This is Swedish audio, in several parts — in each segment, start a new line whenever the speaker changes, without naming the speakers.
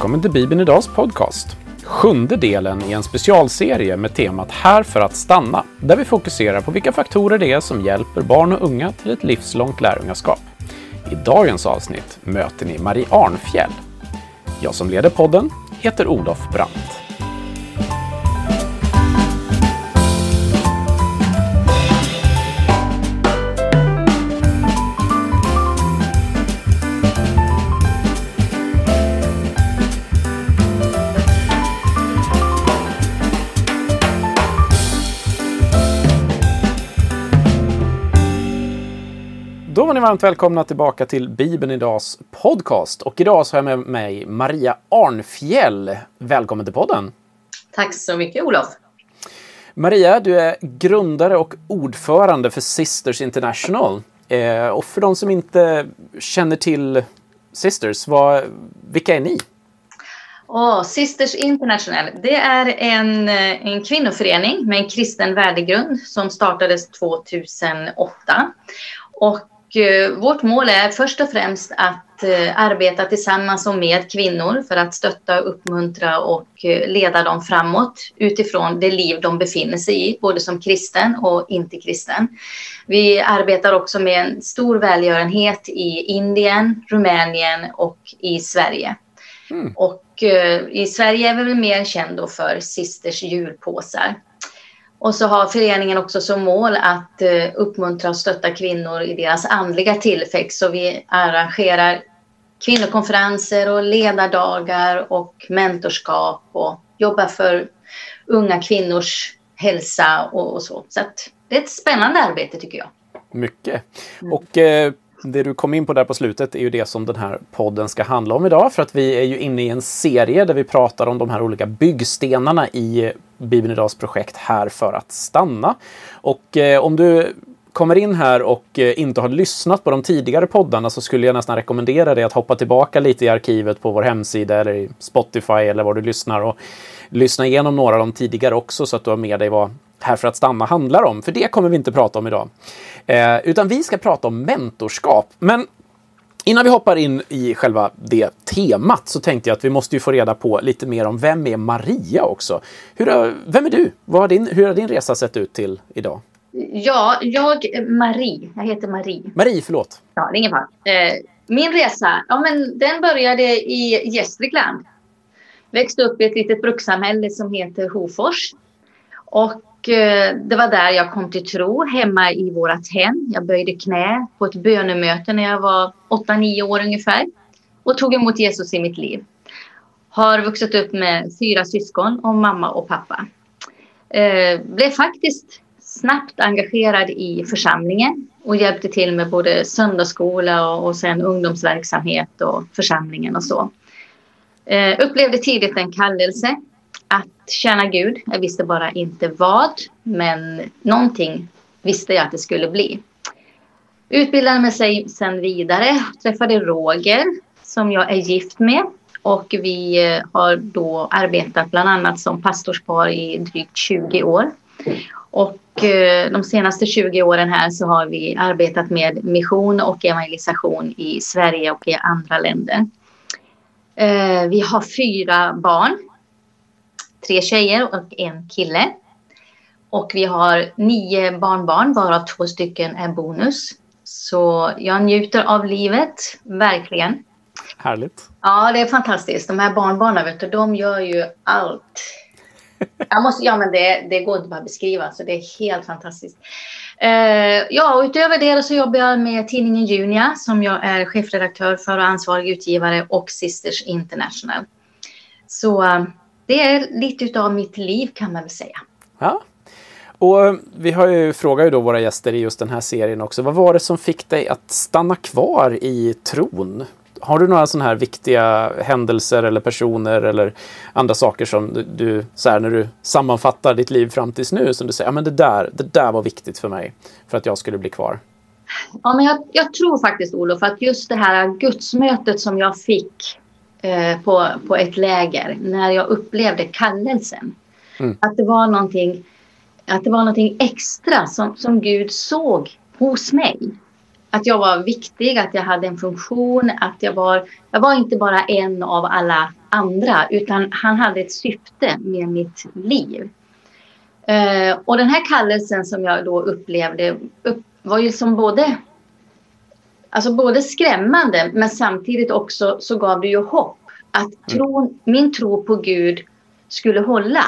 Välkommen till Bibeln Idags podcast. Sjunde delen i en specialserie med temat Här för att stanna, där vi fokuserar på vilka faktorer det är som hjälper barn och unga till ett livslångt lärjungaskap. I dagens avsnitt möter ni Marie Arnfjäll. Jag som leder podden heter Olof Brandt. Ni varmt välkomna tillbaka till Bibeln Idags podcast. Och idag så har jag med mig Maria Arnfjäll. Välkommen till podden!
Tack så mycket Olof!
Maria, du är grundare och ordförande för Sisters International. Eh, och för de som inte känner till Sisters, vad, vilka är ni?
Oh, Sisters International, det är en, en kvinnoförening med en kristen värdegrund som startades 2008. Och Eh, vårt mål är först och främst att eh, arbeta tillsammans och med kvinnor för att stötta, uppmuntra och eh, leda dem framåt utifrån det liv de befinner sig i, både som kristen och inte kristen. Vi arbetar också med en stor välgörenhet i Indien, Rumänien och i Sverige. Mm. Och i Sverige är vi väl mer kända för Sisters julpåsar. Och så har föreningen också som mål att eh, uppmuntra och stötta kvinnor i deras andliga tillväxt. Så vi arrangerar kvinnokonferenser och ledardagar och mentorskap och jobbar för unga kvinnors hälsa och, och så. Så det är ett spännande arbete tycker jag.
Mycket. Mm. Och eh, det du kom in på där på slutet är ju det som den här podden ska handla om idag. För att vi är ju inne i en serie där vi pratar om de här olika byggstenarna i Bibeln Idags projekt Här för att stanna. Och eh, om du kommer in här och eh, inte har lyssnat på de tidigare poddarna så skulle jag nästan rekommendera dig att hoppa tillbaka lite i arkivet på vår hemsida eller i Spotify eller var du lyssnar och lyssna igenom några av de tidigare också så att du har med dig vad Här för att stanna handlar om. För det kommer vi inte prata om idag. Eh, utan vi ska prata om mentorskap. Men Innan vi hoppar in i själva det temat så tänkte jag att vi måste ju få reda på lite mer om vem är Maria också? Hur, vem är du? Vad har din, hur har din resa sett ut till idag?
Ja, jag, Marie. Jag heter Marie.
Marie, förlåt.
Ja, det är ingen fara. Eh, min resa, ja men den började i Gästrikland. Växte upp i ett litet brukssamhälle som heter Hofors. Och och eh, det var där jag kom till tro, hemma i vårt hem. Jag böjde knä på ett bönemöte när jag var 8-9 år ungefär och tog emot Jesus i mitt liv. Har vuxit upp med fyra syskon och mamma och pappa. Eh, blev faktiskt snabbt engagerad i församlingen och hjälpte till med både söndagsskola och, och sen ungdomsverksamhet och församlingen och så. Eh, upplevde tidigt en kallelse att tjäna Gud. Jag visste bara inte vad, men någonting visste jag att det skulle bli. Utbildade mig sen vidare, träffade Roger som jag är gift med och vi eh, har då arbetat bland annat som pastorspar i drygt 20 år. Och eh, de senaste 20 åren här så har vi arbetat med mission och evangelisation i Sverige och i andra länder. Eh, vi har fyra barn tre tjejer och en kille. Och vi har nio barnbarn, varav två stycken är bonus. Så jag njuter av livet, verkligen.
Härligt.
Ja, det är fantastiskt. De här barnbarnen, vet du, de gör ju allt. Jag måste, ja, men det, det går inte bara att beskriva, så det är helt fantastiskt. Uh, ja, och utöver det så jobbar jag med tidningen Junia som jag är chefredaktör för och ansvarig utgivare och Sisters International. Så uh, det är lite av mitt liv kan man väl säga.
Ja. Och eh, vi har ju frågat ju då våra gäster i just den här serien också. Vad var det som fick dig att stanna kvar i tron? Har du några sådana här viktiga händelser eller personer eller andra saker som du, du så här, när du sammanfattar ditt liv fram tills nu som du säger, ja men det där, det där var viktigt för mig för att jag skulle bli kvar?
Ja, men jag, jag tror faktiskt Olof att just det här gudsmötet som jag fick eh, på, på ett läger när jag upplevde kallelsen. Mm. Att det var någonting, att det var någonting extra som, som Gud såg hos mig. att jag var viktig, att jag hade en funktion, att jag var, jag var inte bara en av alla andra, utan han hade ett syfte med mitt liv. Eh, och den här kallelsen som jag då upplevde upp, var ju som både, alltså både skrämmande, men samtidigt också så gav det ju hopp. Att mm. tron, min tro på Gud skulle hålla.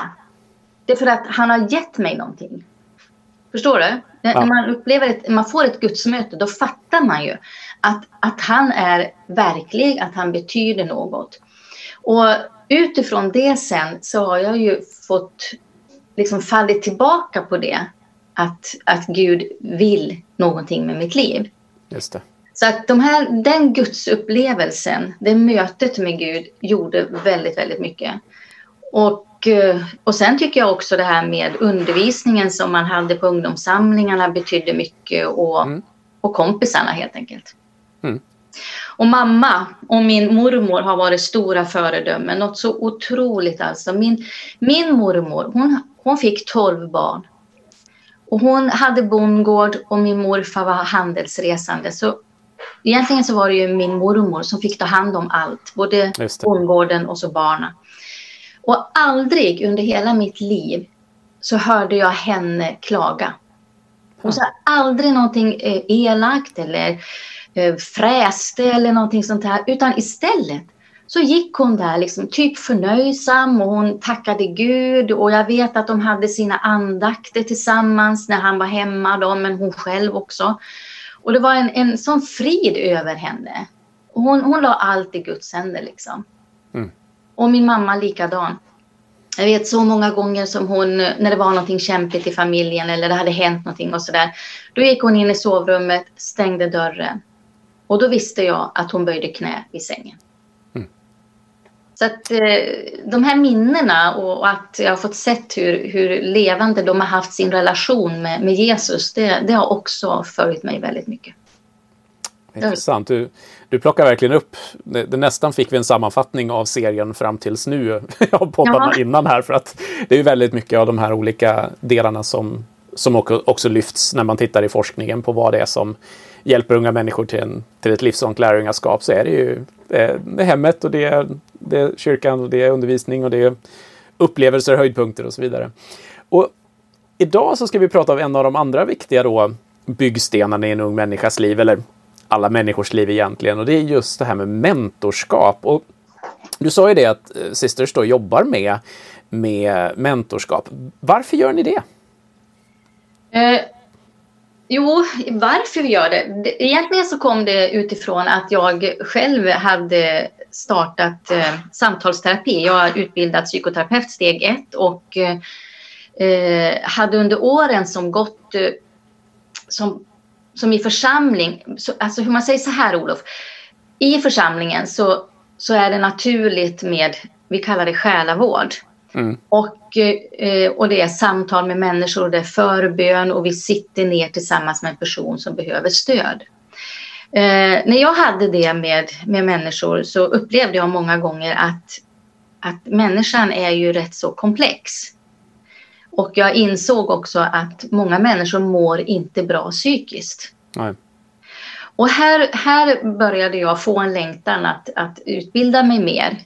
Det är för att han har gett mig någonting. Förstår du? Ja. När man upplever ett, man får ett gudsmöte, då fattar man ju att, att han är verklig, att han betyder något. Och utifrån det sen så har jag ju fått liksom fallit tillbaka på det. Att, att Gud vill någonting med mitt liv.
Just det.
Så att de här, den gudsupplevelsen, det mötet med Gud gjorde väldigt, väldigt mycket. Och Eh, och sen tycker jag också det här med undervisningen som man hade på ungdomssamlingarna betydde mycket och, mm. och kompisarna helt enkelt. Mm. Och mamma och min mormor har varit stora föredömen. Något så otroligt alltså. Min, min mormor, hon, hon fick tolv barn. Och hon hade bondgård och min morfar var handelsresande. Så egentligen så var det ju min mormor som fick ta hand om allt. Både bondgården och så barnen. Och aldrig under hela mitt liv så hörde jag henne klaga. Hon sa aldrig någonting eh, elakt eller eh, fräste eller någonting sånt här. Utan istället så gick hon där liksom typ förnöjsam och hon tackade Gud och jag vet att de hade sina andakter tillsammans när han var hemma då, men hon själv också. Och det var en, en sån frid över henne. Och hon, hon la allt i Guds händer liksom. Mm. Och min mamma likadan. Jag vet så många gånger som hon, när det var någonting kämpigt i familjen eller det hade hänt någonting och sådär. Då gick hon in i sovrummet, stängde dörren. Och då visste jag att hon böjde knä vid sängen. Så att eh, de här minnena och, att jag har fått sett hur, hur levande de har haft sin relation med, med Jesus, det, det har också följt mig väldigt mycket.
Intressant. Du, du plockar verkligen upp, det, det, nästan fick vi en sammanfattning av serien fram tills nu av poddarna innan här för att det är väldigt mycket av de här olika delarna som, som också lyfts när man tittar i forskningen på vad det är som hjälper unga människor till, en, till ett livslångt lärjungaskap så är det ju det är hemmet och det är, det är kyrkan och det är undervisning och det är upplevelser, höjdpunkter och så vidare. Och idag så ska vi prata om en av de andra viktiga då byggstenarna i en ung människas liv, eller alla människors liv egentligen. Och det är just det här med mentorskap. Och du sa ju det att eh, Sisters då jobbar med, med mentorskap. Varför gör ni det?
Eh, jo, varför vi gör det? Egentligen så kom det utifrån att jag själv hade startat eh, samtalsterapi. Jag har utbildat psykoterapeut steg ett och eh, hade under åren som gått eh, som som i församling, så, alltså hur man säger så här Olof, i församlingen så, så är det naturligt med, vi kallar det själavård. Mm. Och, eh, och det är samtal med människor, det är förbön och vi sitter ner tillsammans med en person som behöver stöd. Eh, när jag hade det med, med människor så upplevde jag många gånger att, att människan är ju rätt så komplex. Och jag insåg också att många människor mår inte bra psykiskt. Nej. Och här, här började jag få en längtan att, att utbilda mig mer.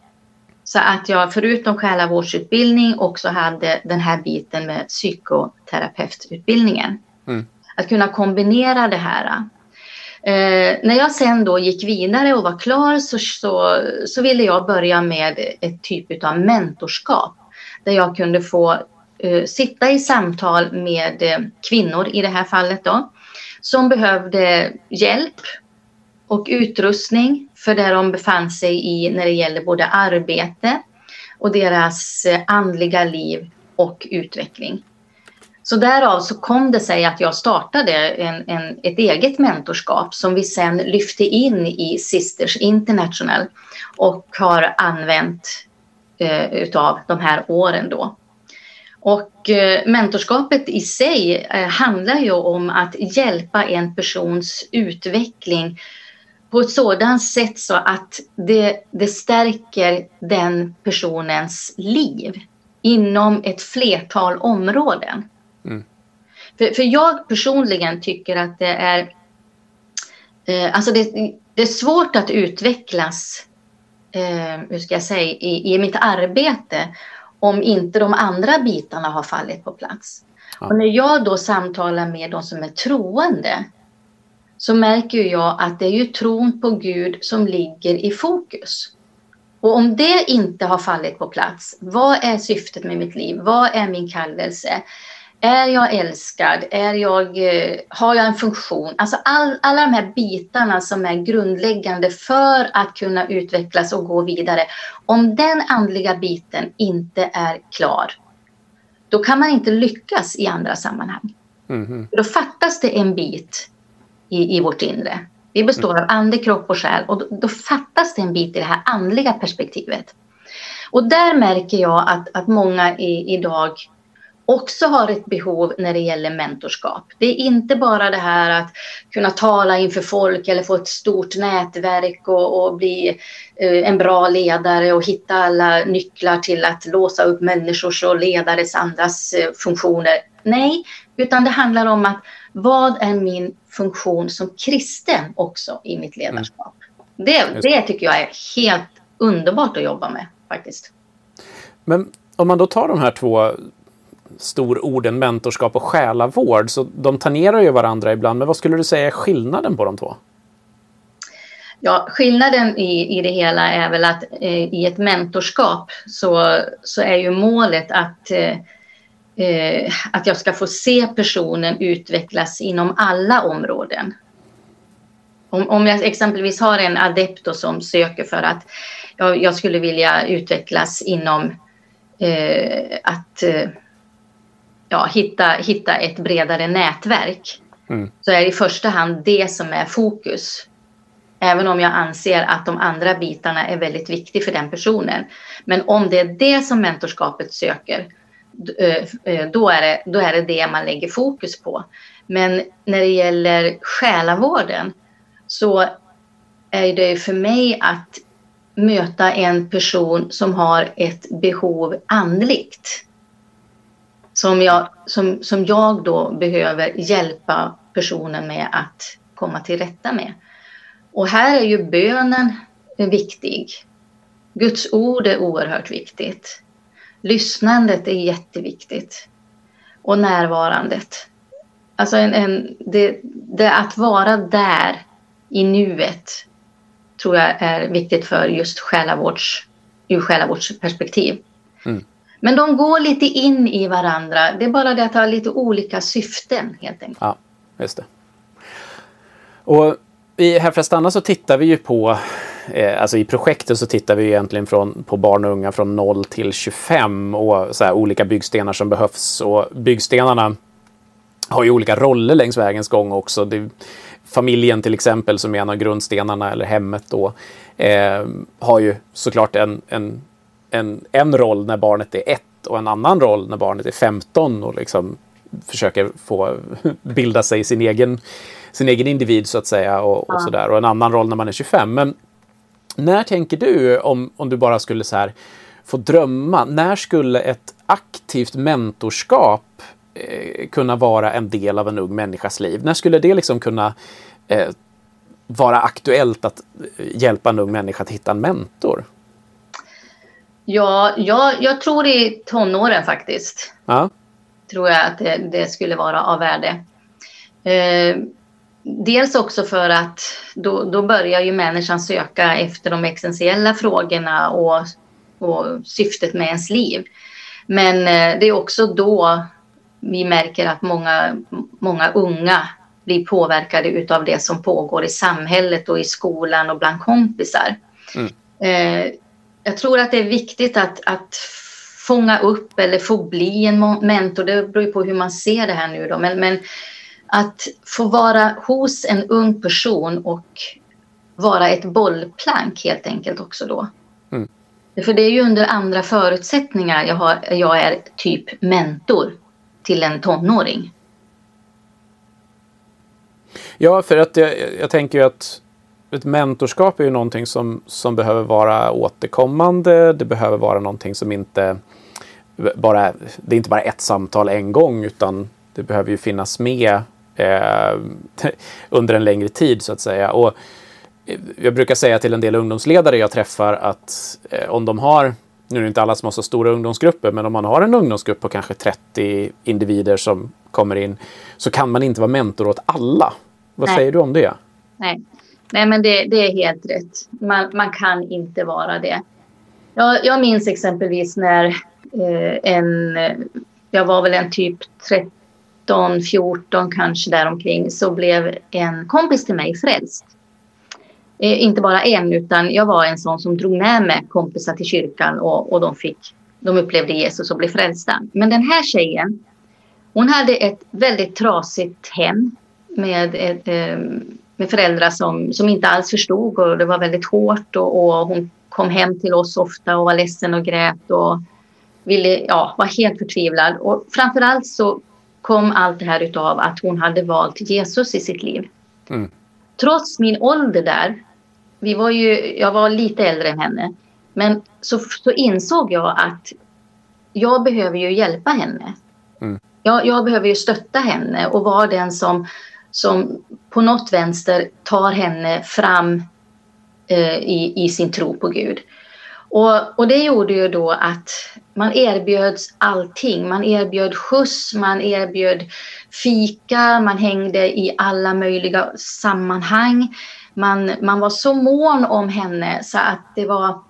Så att jag förutom själavårdsutbildning också hade den här biten med psykoterapeututbildningen. Mm. Att kunna kombinera det här. Eh, när jag sen då gick vidare och var klar så, så, så ville jag börja med ett typ av mentorskap. Där jag kunde få eh, sitta i samtal med eh, kvinnor i det här fallet då, som behövde hjälp och utrustning för det de befann sig i när det gäller både arbete och deras eh, andliga liv och utveckling. Så därav så kom det sig att jag startade en, en, ett eget mentorskap som vi sen lyfte in i Sisters International och har använt eh, utav de här åren då. Och eh, mentorskapet i sig eh, handlar ju om att hjälpa en persons utveckling på ett sådant sätt så att det, det stärker den personens liv inom ett flertal områden. Mm. För, för jag personligen tycker att det är Eh, alltså det, det, är svårt att utvecklas, eh, hur ska jag säga, i, i mitt arbete om inte de andra bitarna har fallit på plats. Ja. Och när jag då samtalar med de som är troende så märker jag att det är ju tron på Gud som ligger i fokus. Och om det inte har fallit på plats, vad är syftet med mitt liv? Vad är min kallelse? Är jag älskad? Är jag, eh, har jag en funktion? Alltså all, alla de här bitarna som är grundläggande för att kunna utvecklas och gå vidare. Om den andliga biten inte är klar, då kan man inte lyckas i andra sammanhang. Mm. Då fattas det en bit i, i vårt inre. Vi består av ande, kropp och själ och då, då, fattas det en bit i det här andliga perspektivet. Och där märker jag att, att många i, idag också har ett behov när det gäller mentorskap. Det är inte bara det här att kunna tala inför folk eller få ett stort nätverk och, och bli eh, en bra ledare och hitta alla nycklar till att låsa upp människors och ledares andras eh, funktioner. Nej, utan det handlar om att vad är min funktion som kristen också i mitt mm. ledarskap? Mm. Det, det tycker jag är helt underbart att jobba med faktiskt.
Men om man då tar de här två stororden mentorskap och själavård, så de tangerar ju varandra ibland. Men vad skulle du säga är skillnaden på de två?
Ja, skillnaden i, i det hela är väl att eh, i ett mentorskap så, så är ju målet att eh, eh att jag ska få se personen utvecklas inom alla områden. Om, om jag exempelvis har en adept som söker för att jag, jag skulle vilja utvecklas inom eh, att eh, ja, hitta, hitta ett bredare nätverk mm. så är det i första hand det som är fokus. Även om jag anser att de andra bitarna är väldigt viktiga för den personen. Men om det är det som mentorskapet söker då är, det, då är det det man lägger fokus på. Men när det gäller själavården så är det för mig att möta en person som har ett behov andligt. Som jag, som, som jag då behöver hjälpa personen med att komma till rätta med. Och här är ju bönen viktig. Guds ord är oerhört viktigt. Lyssnandet är jätteviktigt. Och närvarandet. Alltså en, en, det, det att vara där i nuet tror jag är viktigt för just själavårds, ur själavårdsperspektiv. Mm. Men de går lite in i varandra. Det är bara det att ha lite olika syften helt enkelt.
Ja, just det. Och i Här för att stanna så tittar vi ju på eh, alltså i projektet så tittar vi egentligen från, på barn och unga från 0 till 25 och så här, olika byggstenar som behövs. Och byggstenarna har ju olika roller längs vägens gång också. Det, familjen till exempel, som är en av grundstenarna, eller hemmet då, eh, har ju såklart en, en, en, en roll när barnet är ett och en annan roll när barnet är 15 och liksom försöker få bilda sig sin egen, sin egen individ så att säga och, och sådär. Och en annan roll när man är 25. Men när tänker du, om, om du bara skulle så här, få drömma, när skulle ett aktivt mentorskap eh, kunna vara en del av en ung människas liv? När skulle det liksom kunna eh, vara aktuellt att eh, hjälpa en ung människa att hitta en mentor?
Ja, jag, jag tror i tonåren faktiskt. Ja. Tror jag att det, det skulle vara av värde. Eh, Dels också för att då, då börjar ju människan söka efter de existentiella frågorna och, och syftet med ens liv. Men eh, det är också då vi märker att många, många unga blir påverkade av det som pågår i samhället och i skolan och bland kompisar. Mm. Eh, jag tror att det är viktigt att, att fånga upp eller få bli en mentor. Det beror på hur man ser det här nu då. Men, men att få vara hos en ung person och vara ett bollplank helt enkelt också då. Mm. För det är ju under andra förutsättningar jag, har, jag är typ mentor till en tonåring.
Ja, för att jag, jag tänker ju att ett mentorskap är ju någonting som, som behöver vara återkommande. Det behöver vara någonting som inte bara, det är inte bara ett samtal en gång utan det behöver ju finnas med eh, under en längre tid så att säga. Och jag brukar säga till en del ungdomsledare jag träffar att eh, om de har, nu är det inte alla som har så stora ungdomsgrupper, men om man har en ungdomsgrupp på kanske 30 individer som kommer in så kan man inte vara mentor åt alla. Vad Nej. säger du om det?
Nej, Nej men det, det är helt rätt. Man, man kan inte vara det. Jag, jag minns exempelvis när eh, en, jag var väl en typ 13, 14 kanske däromkring, så blev en kompis till mig frälst. Eh, inte bara en, utan jag var en sån som drog med mig kompisar till kyrkan och, och de, fick, de upplevde Jesus och blev frälsta. Men den här tjejen, hon hade ett väldigt trasigt hem med, ett, eh, med föräldrar som, som inte alls förstod och det var väldigt hårt och, och hon kom hem till oss ofta och var ledsen och grät och ville, ja, var helt förtvivlad. Och framförallt så kom allt det här utav att hon hade valt Jesus i sitt liv. Mm. Trots min ålder där, vi var ju, jag var lite äldre än henne, men så, så insåg jag att jag behöver ju hjälpa henne. Mm. Jag, jag, behöver ju stötta henne och vara den som, som på något vänster tar henne fram eh, i, i sin tro på Gud. Och, och det gjorde ju då att man erbjöds allting. Man erbjöd skjuts, man erbjöd fika, man hängde i alla möjliga sammanhang. Man, man var så mån om henne så att det var...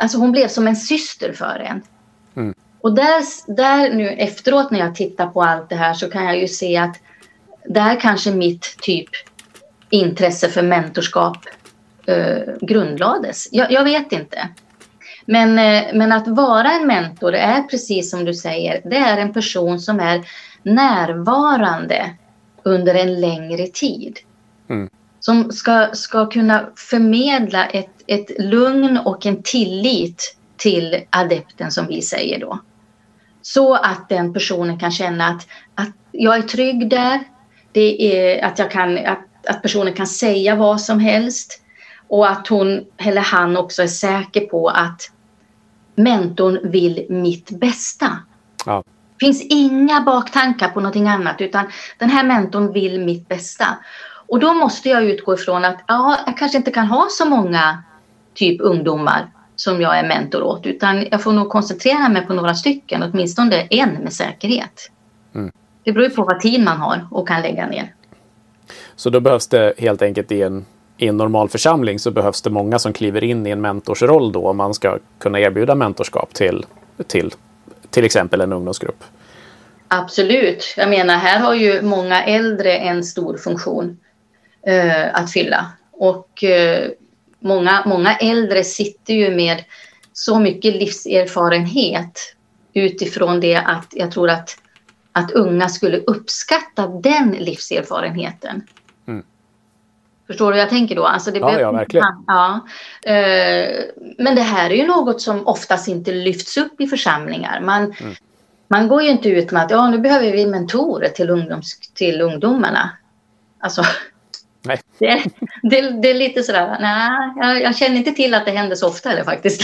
Alltså hon blev som en syster för en. Mm. Och där, där nu efteråt när jag tittar på allt det här så kan jag ju se att där kanske mitt typ intresse för mentorskap eh, grundlades. Jag, jag, vet inte. Men, eh, men att vara en mentor är precis som du säger, det är en person som är närvarande under en längre tid. Mm. Som ska, ska kunna förmedla ett, ett lugn och en tillit till adepten som vi säger då. Så att den personen kan känna att, att jag är trygg där. Det är att, jag kan, att, att personen kan säga vad som helst. Och att hon eller han också är säker på att mentorn vill mitt bästa. Ja. Det finns inga baktankar på någonting annat utan den här mentorn vill mitt bästa. Och då måste jag utgå ifrån att ja, jag kanske inte kan ha så många typ ungdomar som jag är mentor åt utan jag får nog koncentrera mig på några stycken, åtminstone en med säkerhet. Mm. Det beror ju på vad tid man har och kan lägga ner.
Så då behövs det helt enkelt i en i en normal församling så behövs det många som kliver in i en mentorsroll då om man ska kunna erbjuda mentorskap till, till till exempel en ungdomsgrupp.
Absolut. Jag menar, här har ju många äldre en stor funktion eh, att fylla. Och eh, många, många äldre sitter ju med så mycket livserfarenhet utifrån det att jag tror att, att unga skulle uppskatta den livserfarenheten. Förstår du vad jag tänker då? Alltså det
ja, ja, verkligen.
Ja. Eh, men det här är ju något som oftast inte lyfts upp i församlingar. Man, mm. man går ju inte ut med att ja, nu behöver vi mentorer till, ungdoms, till ungdomarna. Alltså, nej. Det, det, det är lite sådär, nej, jag, jag känner inte till att det händer så ofta eller faktiskt.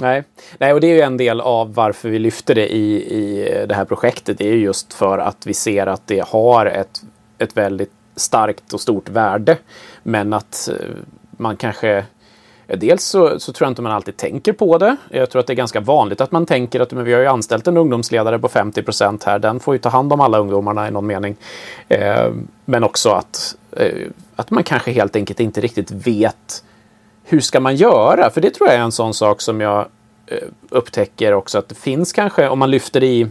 Nej. Nej, och det är ju en del av varför vi lyfter det i, i det här projektet. Det är just för att vi ser att det har ett, ett väldigt starkt och stort värde. Men att eh, man kanske Dels så, så, tror jag inte man alltid tänker på det. Jag tror att det är ganska vanligt att man tänker att men vi har ju anställt en ungdomsledare på 50 procent här. Den får ju ta hand om alla ungdomarna i någon mening. Eh, men också att, eh, att man kanske helt enkelt inte riktigt vet hur ska man göra? För det tror jag är en sån sak som jag eh, upptäcker också att det finns kanske, om man lyfter i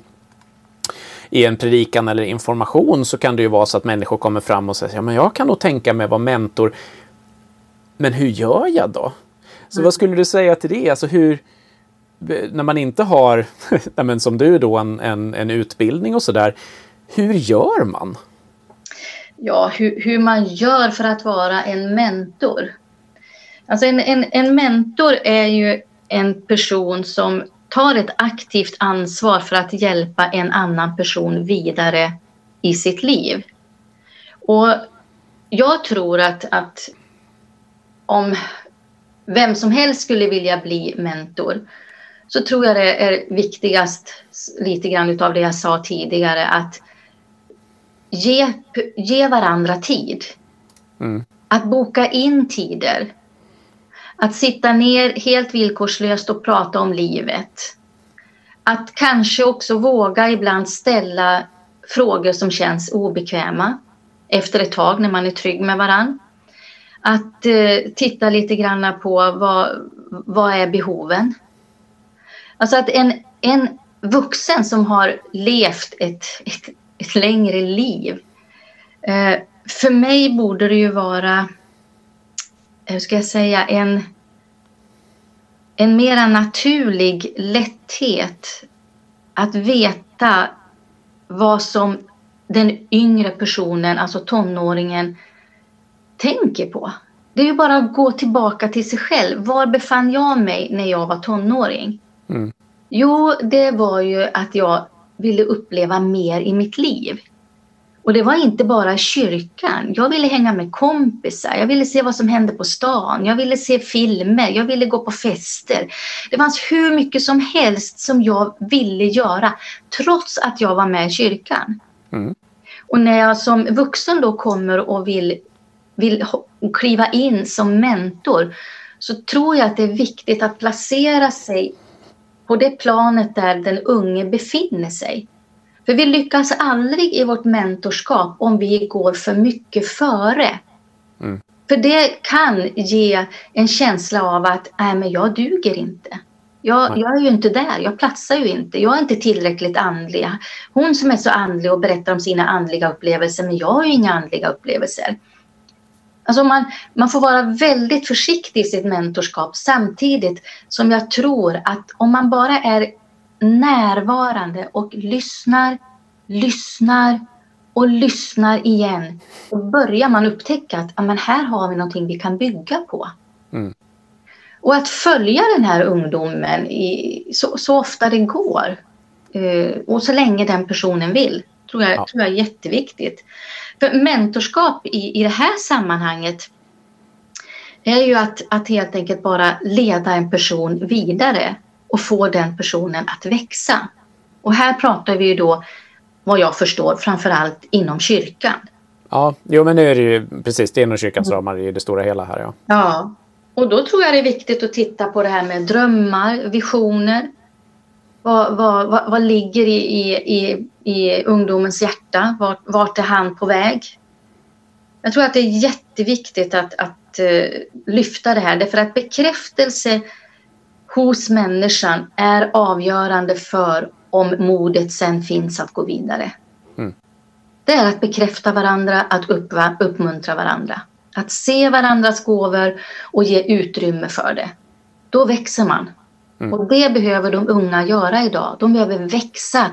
i en predikan eller information så kan det ju vara så att människor kommer fram och säger ja, men jag kan nog tänka mig vara mentor. Men hur gör jag då? Så mm. vad skulle du säga till det? Alltså hur, när man inte har, men som du då, en, en, en utbildning och sådär. Hur gör man?
Ja, hur, hur man gör för att vara en mentor. Alltså en, en, en mentor är ju en person som tar ett aktivt ansvar för att hjälpa en annan person vidare i sitt liv. Och jag tror att, att om vem som helst skulle vilja bli mentor så tror jag det är viktigast lite grann av det jag sa tidigare att ge, ge varandra tid.
Mm.
Att boka in tider. Att sitta ner helt villkorslöst och prata om livet. Att kanske också våga ibland ställa frågor som känns obekväma efter ett tag när man är trygg med varann. Att eh, titta lite grann på vad, vad är behoven? Alltså att en, en vuxen som har levt ett, ett, ett längre liv. Eh, för mig borde det ju vara, hur ska jag säga, en, en mera naturlig lätthet att veta vad som den yngre personen, alltså tonåringen, tänker på. Det är ju bara att gå tillbaka till sig själv. Var befann jag mig när jag var tonåring?
Mm.
Jo, det var ju att jag ville uppleva mer i mitt liv. Och det var inte bara kyrkan. Jag ville hänga med kompisar. Jag ville se vad som hände på stan. Jag ville se filmer. Jag ville gå på fester. Det fanns hur mycket som helst som jag ville göra trots att jag var med i kyrkan.
Mm.
Och när jag som vuxen då kommer och vill, vill kliva in som mentor så tror jag att det är viktigt att placera sig på det planet där den unge befinner sig. För vi lyckas aldrig i vårt mentorskap om vi går för mycket före.
Mm.
För det kan ge en känsla av att Nej, men jag duger inte. Jag, jag är ju inte där, jag platsar ju inte, jag är inte tillräckligt andlig. Hon som är så andlig och berättar om sina andliga upplevelser, men jag har ju inga andliga upplevelser. Alltså man, man får vara väldigt försiktig i sitt mentorskap samtidigt som jag tror att om man bara är närvarande och lyssnar, lyssnar och lyssnar igen. Då börjar man upptäcka att ja, men här har vi någonting vi kan bygga på.
Mm.
Och att följa den här ungdomen i, så, så ofta det går. Eh, och så länge den personen vill. Tror jag,
Ja.
tror jag är jätteviktigt. För mentorskap i, i det här sammanhanget är ju att, att helt enkelt bara leda en person vidare och få den personen att växa. Och här pratar vi ju då, vad jag förstår, framförallt inom kyrkan.
Ja, jo men nu är det ju precis, det är inom kyrkans ramar i det stora hela här ja.
Ja, och då tror jag det är viktigt att titta på det här med drömmar, visioner. Vad, vad, vad, vad ligger i, i, i, i ungdomens hjärta? Vart, vart är han på väg? Jag tror att det är jätteviktigt att, att eh, lyfta det här därför att bekräftelse hos människan är avgörande för om modet sen finns att gå vidare.
Mm.
Det är att bekräfta varandra, att uppva, uppmuntra varandra. Att se varandras gåvor och ge utrymme för det. Då växer man.
Mm.
Och det behöver de unga göra idag. De behöver växa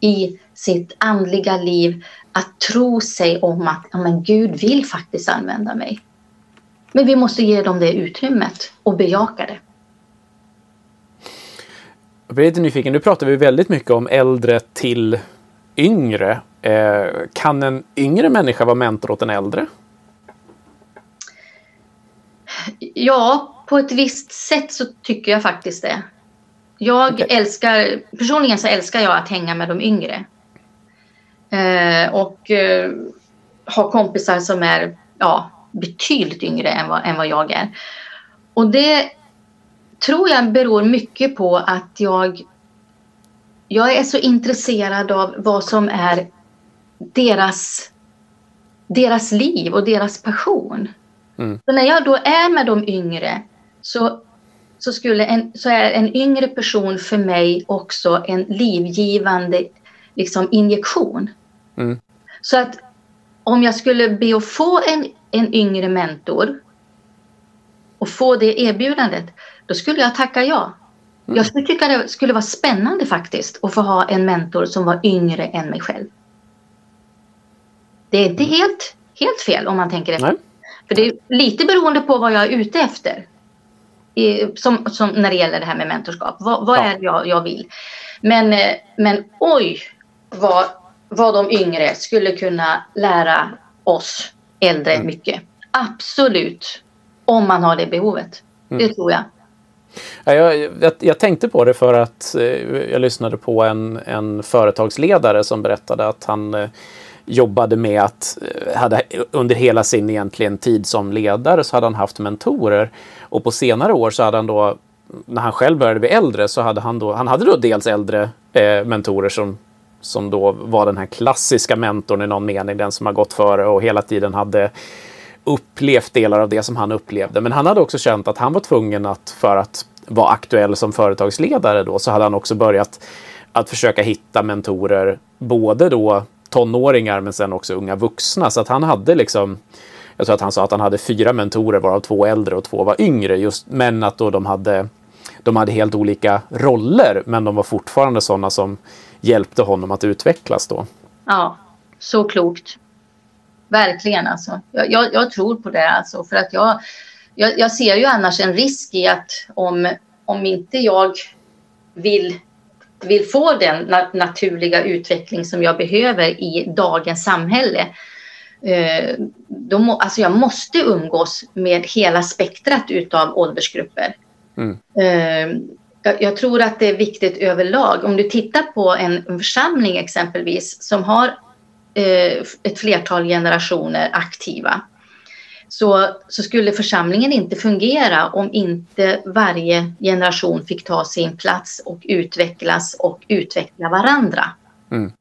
i sitt andliga liv. Att tro sig om att men Gud vill faktiskt använda mig. Men vi måste ge dem det utrymmet och bejaka det.
Jag blir lite nyfiken, nu pratar vi väldigt mycket om äldre till yngre. Eh, kan en yngre människa vara mentor åt en äldre?
Ja, på ett visst sätt så tycker jag faktiskt det. Jag
Okej.
älskar, personligen så älskar jag att hänga med de yngre. Eh, och eh, ha kompisar som är ja, betydligt yngre än vad, än vad jag är. Och det tror jag beror mycket på att jag, jag är så intresserad av vad som är deras, deras liv och deras passion.
Mm.
Så när jag då är med de yngre så, så, skulle en, så är en yngre person för mig också en livgivande liksom, injektion.
Mm.
Så att om jag skulle be att få en, en yngre mentor och få det erbjudandet, då skulle jag tacka ja. Jag skulle tycka det skulle vara spännande faktiskt att få ha en mentor som var yngre än mig själv. Det är inte helt, helt fel om man tänker efter.
Nej.
För det är lite beroende på vad jag är ute efter. I, som, som när det gäller det här med mentorskap. Vad, vad
Ja.
är det jag, jag vill? Men, eh, men oj vad, vad de yngre skulle kunna lära oss äldre
Mm.
mycket. Absolut. Om man har det behovet.
Mm.
Det tror jag.
Jag, jag, jag tänkte på det för att eh, jag lyssnade på en, en företagsledare som berättade att han eh, jobbade med att, eh, hade, under hela sin egentligen tid som ledare så hade han haft mentorer. Och på senare år så hade han då, när han själv började bli äldre, så hade han då, han hade då dels äldre eh, mentorer som, som då var den här klassiska mentorn i någon mening, den som har gått före och hela tiden hade upplevt delar av det som han upplevde. Men han hade också känt att han var tvungen att, för att vara aktuell som företagsledare då, så hade han också börjat att försöka hitta mentorer, både då tonåringar men sen också unga vuxna. Så att han hade liksom, jag tror att han sa att han hade fyra mentorer varav två äldre och två var yngre. Just, men att då de hade, de hade helt olika roller men de var fortfarande sådana som hjälpte honom att utvecklas då.
Ja, så klokt. Verkligen alltså. Jag, jag, jag tror på det alltså för att jag, jag, jag, ser ju annars en risk i att om, om inte jag vill vill få den nat naturliga utveckling som jag behöver i dagens samhälle. Eh, då må, alltså jag måste umgås med hela spektrat utav åldersgrupper. Mm. Eh, jag, jag, tror att det är viktigt överlag. Om du tittar på en, församling exempelvis som har ett flertal generationer aktiva så, så skulle församlingen inte fungera om inte varje generation fick ta sin plats och utvecklas och utveckla varandra. Mm.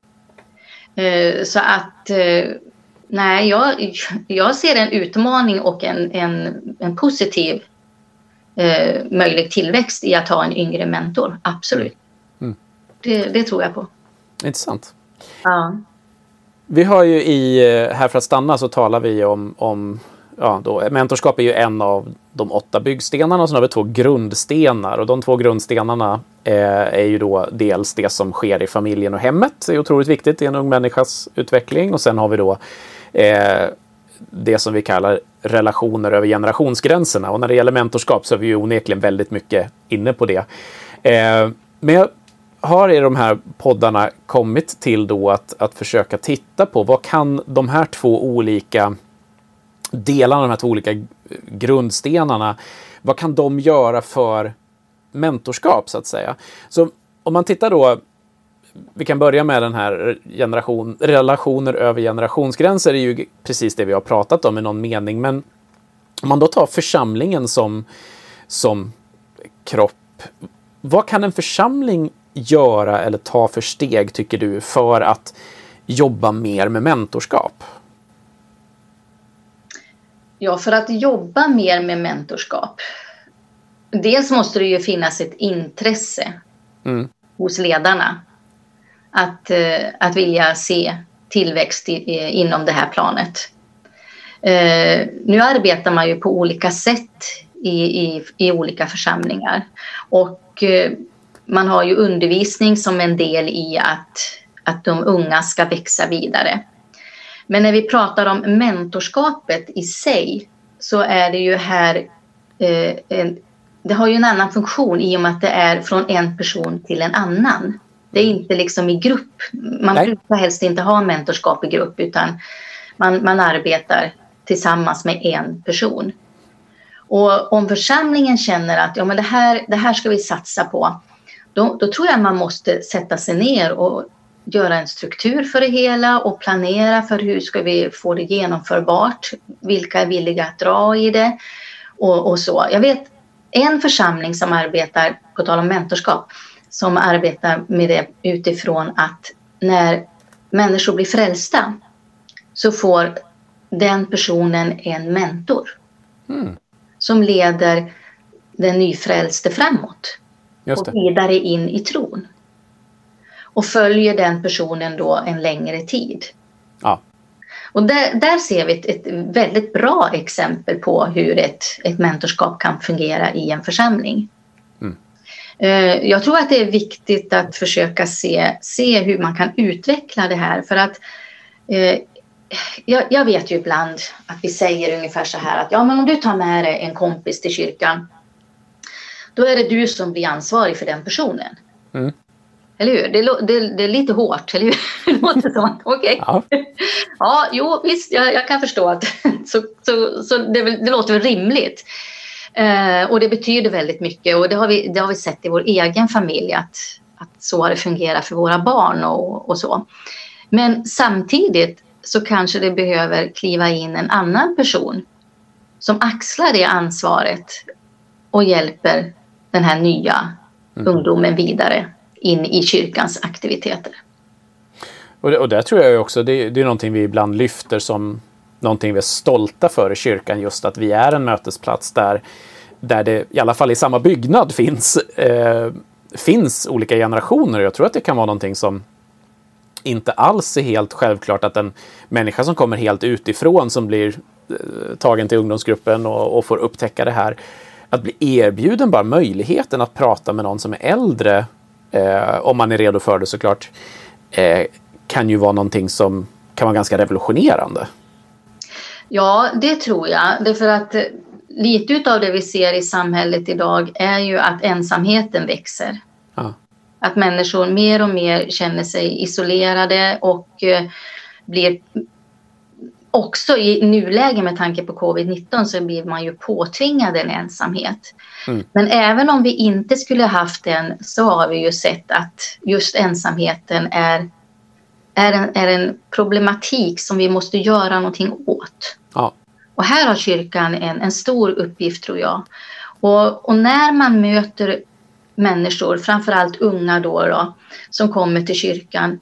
Eh, så att eh, nej, jag, jag ser en utmaning och en, en, en positiv eh, möjlig tillväxt i att ha en yngre mentor. Absolut. Mm. Det, det, tror jag på.
Intressant. Ja. Vi har ju i eh, Här för att stanna så talar vi om, om ja, då, mentorskap är ju en av de åtta byggstenarna och sen har vi två grundstenar och de två grundstenarna eh, är ju då dels det som sker i familjen och hemmet. Det är otroligt viktigt i en ung människas utveckling och sen har vi då eh, det som vi kallar relationer över generationsgränserna och när det gäller mentorskap så är vi ju onekligen väldigt mycket inne på det. Eh, men jag har i de här poddarna kommit till då att, att försöka titta på vad kan de här två olika delarna, de här två olika grundstenarna, vad kan de göra för mentorskap så att säga? Så om man tittar då, vi kan börja med den här generation, relationer över generationsgränser, är ju precis det vi har pratat om i någon mening, men om man då tar församlingen som, som kropp, vad kan en församling göra eller ta för steg, tycker du, för att jobba mer med mentorskap?
Ja, för att jobba mer med mentorskap. Dels måste det ju finnas ett intresse mm. hos ledarna. Att, eh, att vilja se tillväxt i, inom det här planet. Eh, nu arbetar man ju på olika sätt i, i, i olika församlingar. Och eh, man har ju undervisning som en del i att, att de unga ska växa vidare. Men när vi pratar om mentorskapet i sig så är det ju här eh, en, det har ju en annan funktion i och med att det är från en person till en annan. Det är inte liksom i grupp. Man Nej. brukar helst inte ha mentorskap i grupp utan man, man arbetar tillsammans med en person. Och om församlingen känner att ja, men det, här, det här ska vi satsa på, då, då tror jag man måste sätta sig ner och göra en struktur för det hela och planera för hur ska vi få det genomförbart. Vilka är villiga att dra i det och, och så. Jag vet en församling som arbetar, på tal om mentorskap, som arbetar med det utifrån att när människor blir frälsta så får den personen en mentor mm. som leder den nyfrälste framåt och vidare in i tron och följer den personen då en längre tid. Ja. Och där, där ser vi ett, ett, väldigt bra exempel på hur ett, ett mentorskap kan fungera i en församling. Mm. Eh, jag tror att det är viktigt att försöka se, se hur man kan utveckla det här för att eh, jag, jag, vet ju ibland att vi säger ungefär så här att ja, men om du tar med dig en kompis till kyrkan då är det du som blir ansvarig för den personen. Mm. Eller hur? Det, det, det, är lite hårt, eller hur? Det låter som okej. Okay. Ja. ja, jo visst, jag, jag, kan förstå att så, så, så det, det låter väl rimligt. Eh, och det betyder väldigt mycket och det har vi, det har vi sett i vår egen familj att, att så har det fungerat för våra barn och, och så. Men samtidigt så kanske det behöver kliva in en annan person som axlar det ansvaret och hjälper den här nya mm. ungdomen vidare in i kyrkans aktiviteter.
Och det, och det tror jag också, det, det är någonting vi ibland lyfter som någonting vi är stolta för i kyrkan, just att vi är en mötesplats där, där det i alla fall i samma byggnad finns, eh, finns olika generationer. Jag tror att det kan vara någonting som inte alls är helt självklart att en människa som kommer helt utifrån som blir eh, tagen till ungdomsgruppen och, och, får upptäcka det här, att bli erbjuden bara möjligheten att prata med någon som är äldre, eh, om man är redo för det såklart, eh, kan ju vara någonting som kan vara ganska revolutionerande.
Ja, det tror jag. Därför att eh, lite av det vi ser i samhället idag är ju att ensamheten växer. Ja. Att människor mer och mer känner sig isolerade och eh, blir också i nuläge med tanke på covid-19 så blir man ju påtvingad en ensamhet. Mm. Men även om vi inte skulle haft den så har vi ju sett att just ensamheten är, är, en, är en problematik som vi måste göra någonting åt. Ja. Och här har kyrkan en, en stor uppgift tror jag. Och, och när man möter människor, framförallt unga då, då, som kommer till kyrkan.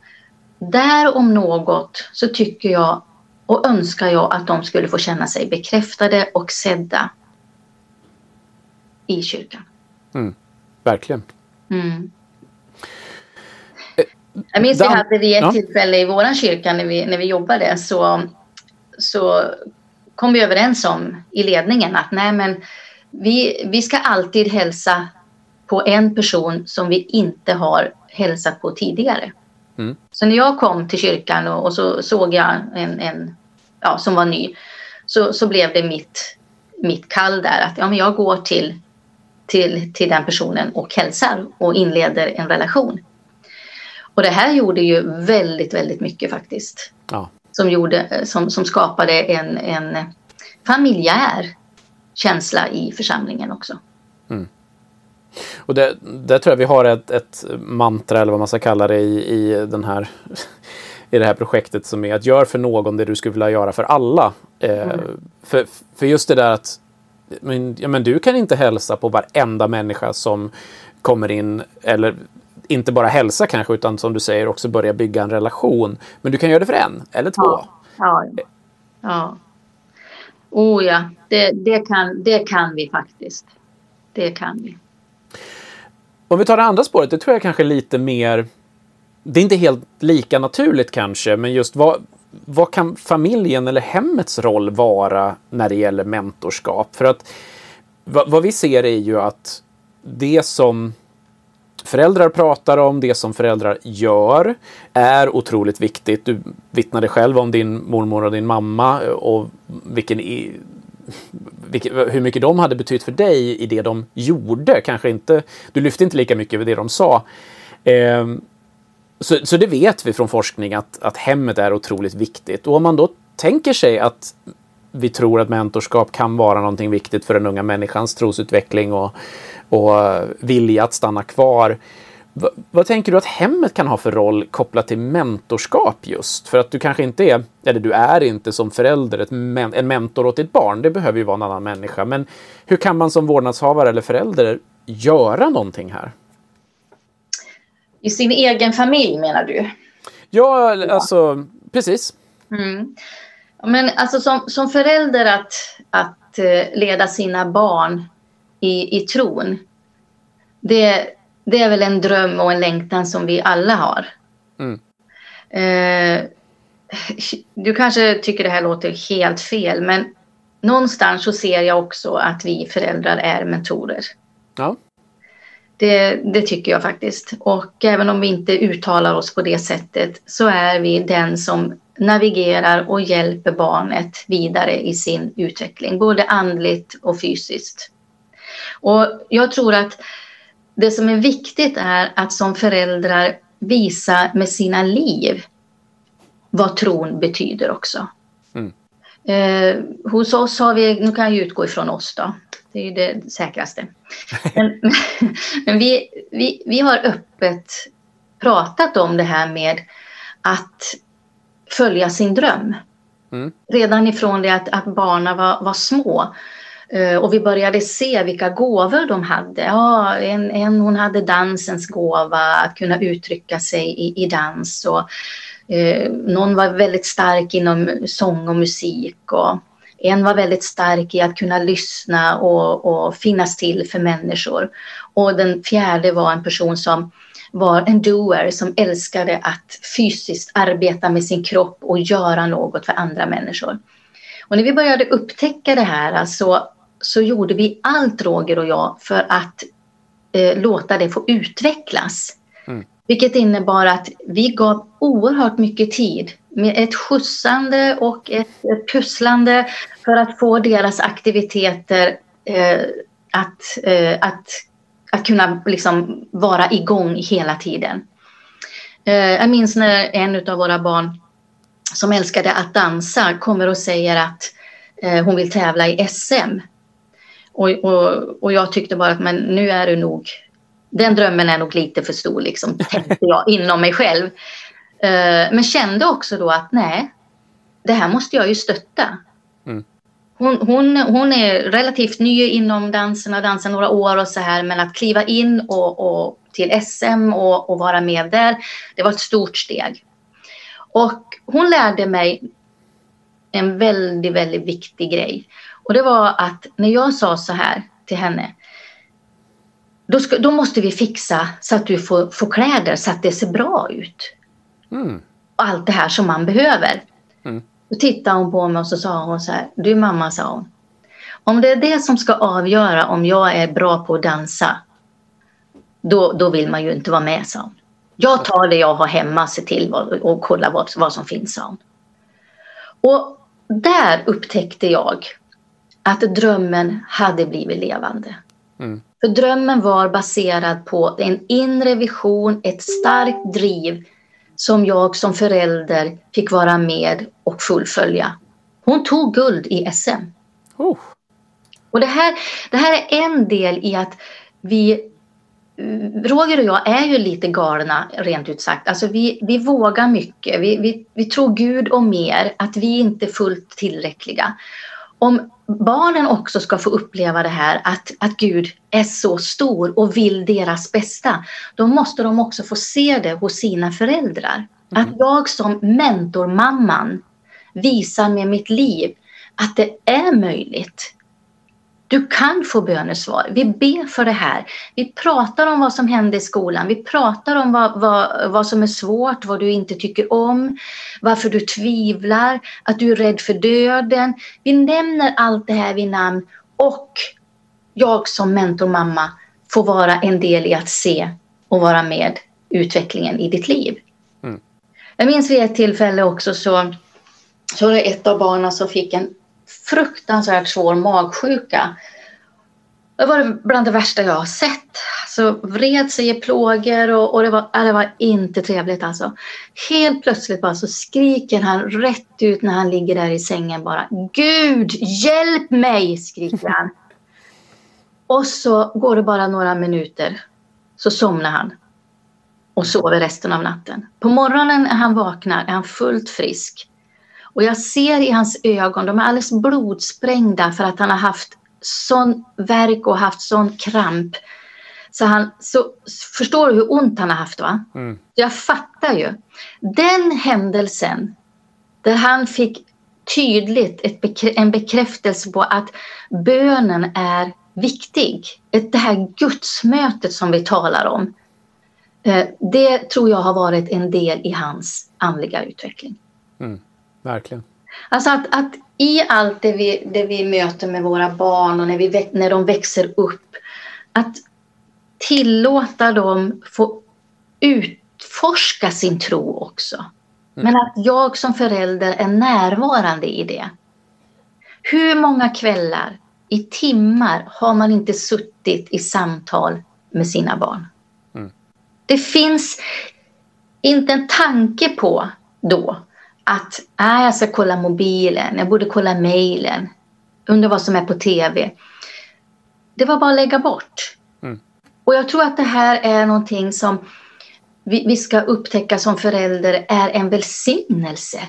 Där om något så tycker jag och önskar jag att de skulle få känna sig bekräftade och sedda i kyrkan.
Mm, verkligen. Mm.
Jag minns vi hade vid ett ja. tillfälle i vår kyrka när vi, när vi jobbade så, så kom vi överens om i ledningen att nej men vi, vi ska alltid hälsa på en person som vi inte har hälsat på tidigare. Mm. Så när jag kom till kyrkan och, och så såg jag en, en ja, som var ny så, så blev det mitt, mitt kall där att ja, men jag går till, till, till den personen och hälsar och inleder en relation. Och det här gjorde ju väldigt, väldigt mycket faktiskt. Ja. Som, gjorde, som, som skapade en, en familjär känsla i församlingen också. Mm.
Och det, där tror jag vi har ett, ett mantra eller vad man ska kalla det i, i, den här, i det här projektet som är att gör för någon det du skulle vilja göra för alla. Eh, mm. för, för just det där att men, ja, men du kan inte hälsa på varenda människa som kommer in eller inte bara hälsa kanske utan som du säger också börja bygga en relation. Men du kan göra det för en eller två.
Ja. ja. ja. Oh ja, det, det, kan, det kan vi faktiskt. Det kan vi.
Om vi tar det andra spåret, det tror jag kanske lite mer... Det är inte helt lika naturligt kanske, men just vad, vad kan familjen eller hemmets roll vara när det gäller mentorskap? För att vad, vad vi ser är ju att det som föräldrar pratar om, det som föräldrar gör, är otroligt viktigt. Du vittnade själv om din mormor och din mamma och vilken hur mycket de hade betytt för dig i det de gjorde. Kanske inte, du lyfte inte lika mycket över det de sa. Ehm, så, så det vet vi från forskning att, att hemmet är otroligt viktigt. Och om man då tänker sig att vi tror att mentorskap kan vara någonting viktigt för den unga människans trosutveckling och, och vilja att stanna kvar vad tänker du att hemmet kan ha för roll kopplat till mentorskap just? För att du kanske inte är, eller du är inte som förälder ett men, en mentor åt ditt barn. Det behöver ju vara en annan människa. Men hur kan man som vårdnadshavare eller förälder göra någonting här?
I sin egen familj menar du?
Ja, alltså precis.
Mm. Men alltså som, som förälder att, att eh, leda sina barn i, i tron. Det, det är väl en dröm och en längtan som vi alla har. Mm. Eh, du kanske tycker det här låter helt fel, men någonstans så ser jag också att vi föräldrar är mentorer. Ja. Det, det, tycker jag faktiskt. Och även om vi inte uttalar oss på det sättet så är vi den som navigerar och hjälper barnet vidare i sin utveckling, både andligt och fysiskt. Och jag tror att det som är viktigt är att som föräldrar visa med sina liv vad tron betyder också. Mm. Eh, hos oss har vi, nu kan jag utgå ifrån oss då, det är ju det säkraste. Men, men vi, vi, vi har öppet pratat om det här med att följa sin dröm. Mm. Redan ifrån det att, att barnen var, var små. Uh, och vi började se vilka gåvor de hade. Ja, en, en hon hade dansens gåva, att kunna uttrycka sig i, i dans. Och, uh, någon var väldigt stark inom sång och musik. Och en var väldigt stark i att kunna lyssna och, och finnas till för människor. Och den fjärde var en person som var en doer som älskade att fysiskt arbeta med sin kropp och göra något för andra människor. Och när vi började upptäcka det här så, så gjorde vi allt, Roger och jag, för att eh, låta det få utvecklas. Mm. Vilket innebar att vi gav oerhört mycket tid med ett skjutsande och ett, ett pusslande för att få deras aktiviteter eh, att, eh, att att kunna liksom vara igång hela tiden. Eh, jag minns när en av våra barn som älskade att dansa kommer och säger att eh, hon vill tävla i SM. Och, och, och jag tyckte bara att men nu är du nog, den drömmen är nog lite för stor liksom, tänkte jag inom mig själv. Eh, men kände också då att nej, det här måste jag ju stötta. Mm. Hon, hon, hon är relativt ny inom dansen, har dansat några år och så här, men att kliva in och, och till SM och, och, vara med där, det var ett stort steg. Och hon lärde mig en väldigt, väldigt viktig grej. Och det var att när jag sa så här till henne, då, ska, då måste vi fixa så att du får, får kläder så att det ser bra ut. Mm. Och allt det här som man behöver. Mm. Då tittade hon på mig och så sa hon så här, du mamma sa hon, om det är det som ska avgöra om jag är bra på att dansa, då, då vill man ju inte vara med, sa hon. Jag tar det jag har hemma, ser till vad, och kollar vad, vad som finns, sa hon. Och där upptäckte jag att drömmen hade blivit levande. Mm. För drömmen var baserad på en inre vision, ett starkt driv som jag som förälder fick vara med och fullfölja. Hon tog guld i SM. Oh. Och det här, det här är en del i att vi Roger och jag är ju lite galna rent ut sagt. Alltså vi, vi vågar mycket. Vi, vi, vi tror Gud och mer, att vi inte är fullt tillräckliga. Om barnen också ska få uppleva det här att, att Gud är så stor och vill deras bästa, då måste de också få se det hos sina föräldrar. Mm. Att jag som mentormamman visar med mitt liv att det är möjligt. Du kan få bönesvar. Vi ber för det här. Vi pratar om vad som hände i skolan. Vi pratar om vad, vad, vad som är svårt, vad du inte tycker om, varför du tvivlar, att du är rädd för döden. Vi nämner allt det här vid namn och jag som mentormamma får vara en del i att se och vara med utvecklingen i ditt liv. Mm. Jag minns vid ett tillfälle också så, så var det ett av barnen som fick en fruktansvärt svår magsjuka. Det var bland det värsta jag har sett. Så vred sig i plågor och, och det, var, det var inte trevligt alltså. Helt plötsligt bara så skriker han rätt ut när han ligger där i sängen bara. Gud, hjälp mig! skriker han. Och så går det bara några minuter så somnar han och sover resten av natten. På morgonen när han vaknar är han fullt frisk. Och jag ser i hans ögon, de är alldeles blodsprängda för att han har haft sån verk och haft sån kramp. Så han, så, förstår du hur ont han har haft? va? Mm. Jag fattar ju. Den händelsen där han fick tydligt ett, en bekräftelse på att bönen är viktig. Det här gudsmötet som vi talar om. Eh, det tror jag har varit en del i hans andliga utveckling.
Mm. Verkligen.
Alltså att, att i allt det vi, det vi möter med våra barn och när, vi, när de växer upp, att tillåta dem få utforska sin tro också. Mm. Men att jag som förälder är närvarande i det. Hur många kvällar i timmar har man inte suttit i samtal med sina barn? Mm. Det finns inte en tanke på då att äh, jag ska kolla mobilen, jag borde kolla mejlen, undra vad som är på tv. Det var bara att lägga bort. Mm. Och jag tror att det här är någonting som vi, vi ska upptäcka som förälder är en välsignelse.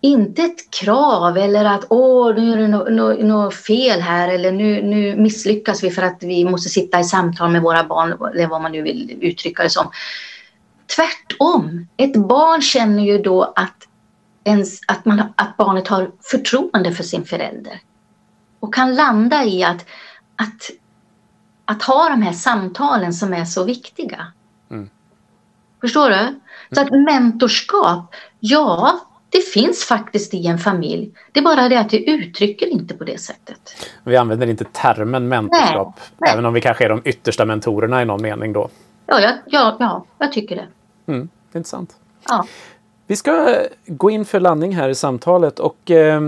Inte ett krav eller att åh, nu är det något no, no fel här eller nu, nu misslyckas vi för att vi måste sitta i samtal med våra barn eller vad man nu vill uttrycka det som. Tvärtom, ett barn känner ju då att, ens, att, man, att barnet har förtroende för sin förälder och kan landa i att, att, att ha de här samtalen som är så viktiga. Mm. Förstår du? Så att mentorskap, ja, det finns faktiskt i en familj. Det är bara det att vi uttrycker inte på det sättet.
Vi använder inte termen mentorskap, nej, nej. även om vi kanske är de yttersta mentorerna i någon mening då.
Ja, ja, ja, ja jag tycker det.
Mm, intressant. Ja. Vi ska gå in för landning här i samtalet och eh,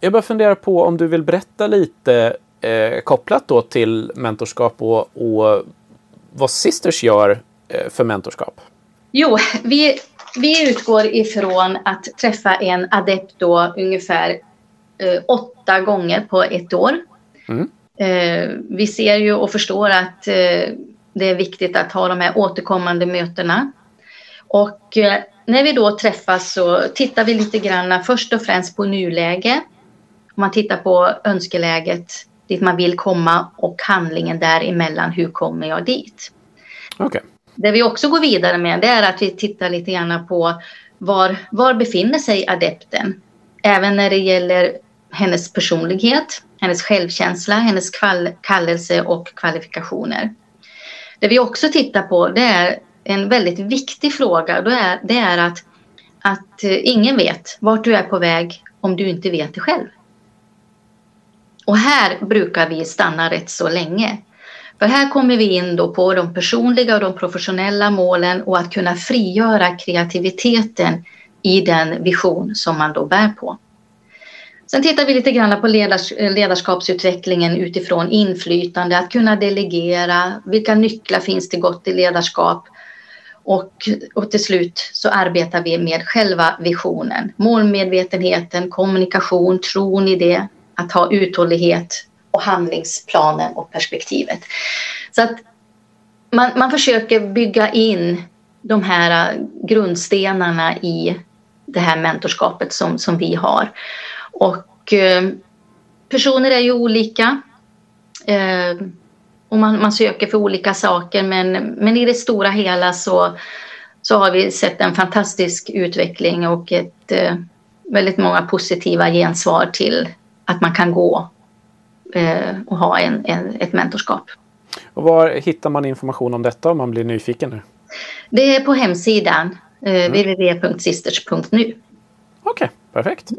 jag bara funderar på om du vill berätta lite eh, kopplat då till mentorskap och, och vad Sisters gör eh, för mentorskap.
Jo, vi, vi utgår ifrån att träffa en adept då ungefär eh, åtta gånger på ett år. Mm. Eh, vi ser ju och förstår att eh, det är viktigt att ha de här återkommande mötena. Och eh, när vi då träffas så tittar vi lite grann först och främst på nuläge. Om man tittar på önskeläget, dit man vill komma och handlingen däremellan, hur kommer jag dit?
Okay.
Det vi också går vidare med det är att vi tittar lite grann på var, var befinner sig adepten? Även när det gäller hennes personlighet, hennes självkänsla, hennes kallelse och kvalifikationer. Det vi också tittar på det är en väldigt viktig fråga. då är, det är att, att eh, ingen vet vart du är på väg om du inte vet det själv. Och här brukar vi stanna rätt så länge. För här kommer vi in då på de personliga och de professionella målen och att kunna frigöra kreativiteten i den vision som man då bär på. Sen tittar vi lite grann på ledars eh, ledarskapsutvecklingen utifrån inflytande, att kunna delegera, vilka nycklar finns till gott i ledarskap och, och till slut så arbetar vi med själva visionen, målmedvetenheten, kommunikation, tron i det, att ha uthållighet och handlingsplanen och perspektivet. Så att man, man försöker bygga in de här grundstenarna i det här mentorskapet som, som vi har. Och eh, personer är ju olika. Eh, och man, man söker för olika saker men, men i det stora hela så, så har vi sett en fantastisk utveckling och ett, eh, väldigt många positiva gensvar till att man kan gå eh, och ha en, en, ett mentorskap.
Och var hittar man information om detta om man blir nyfiken? nu?
Det är på hemsidan eh, mm. www.sisters.nu. Okej,
okay, perfekt.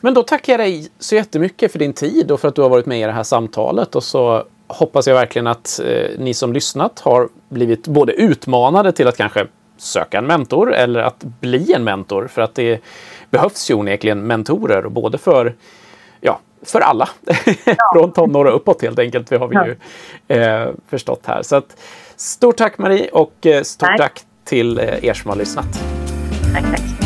Men då tackar jag dig så jättemycket för din tid och för att du har varit med i det här samtalet och så hoppas jag verkligen att eh, ni som lyssnat har blivit både utmanade till att kanske söka en mentor eller att bli en mentor för att det behövs ju onekligen mentorer både för ja, för alla. Ja. Från tonår och uppåt helt enkelt. Det har vi ju eh, förstått här. Så att, stort tack Marie och eh, stort tack, tack till eh, er som har lyssnat.
Tack, tack.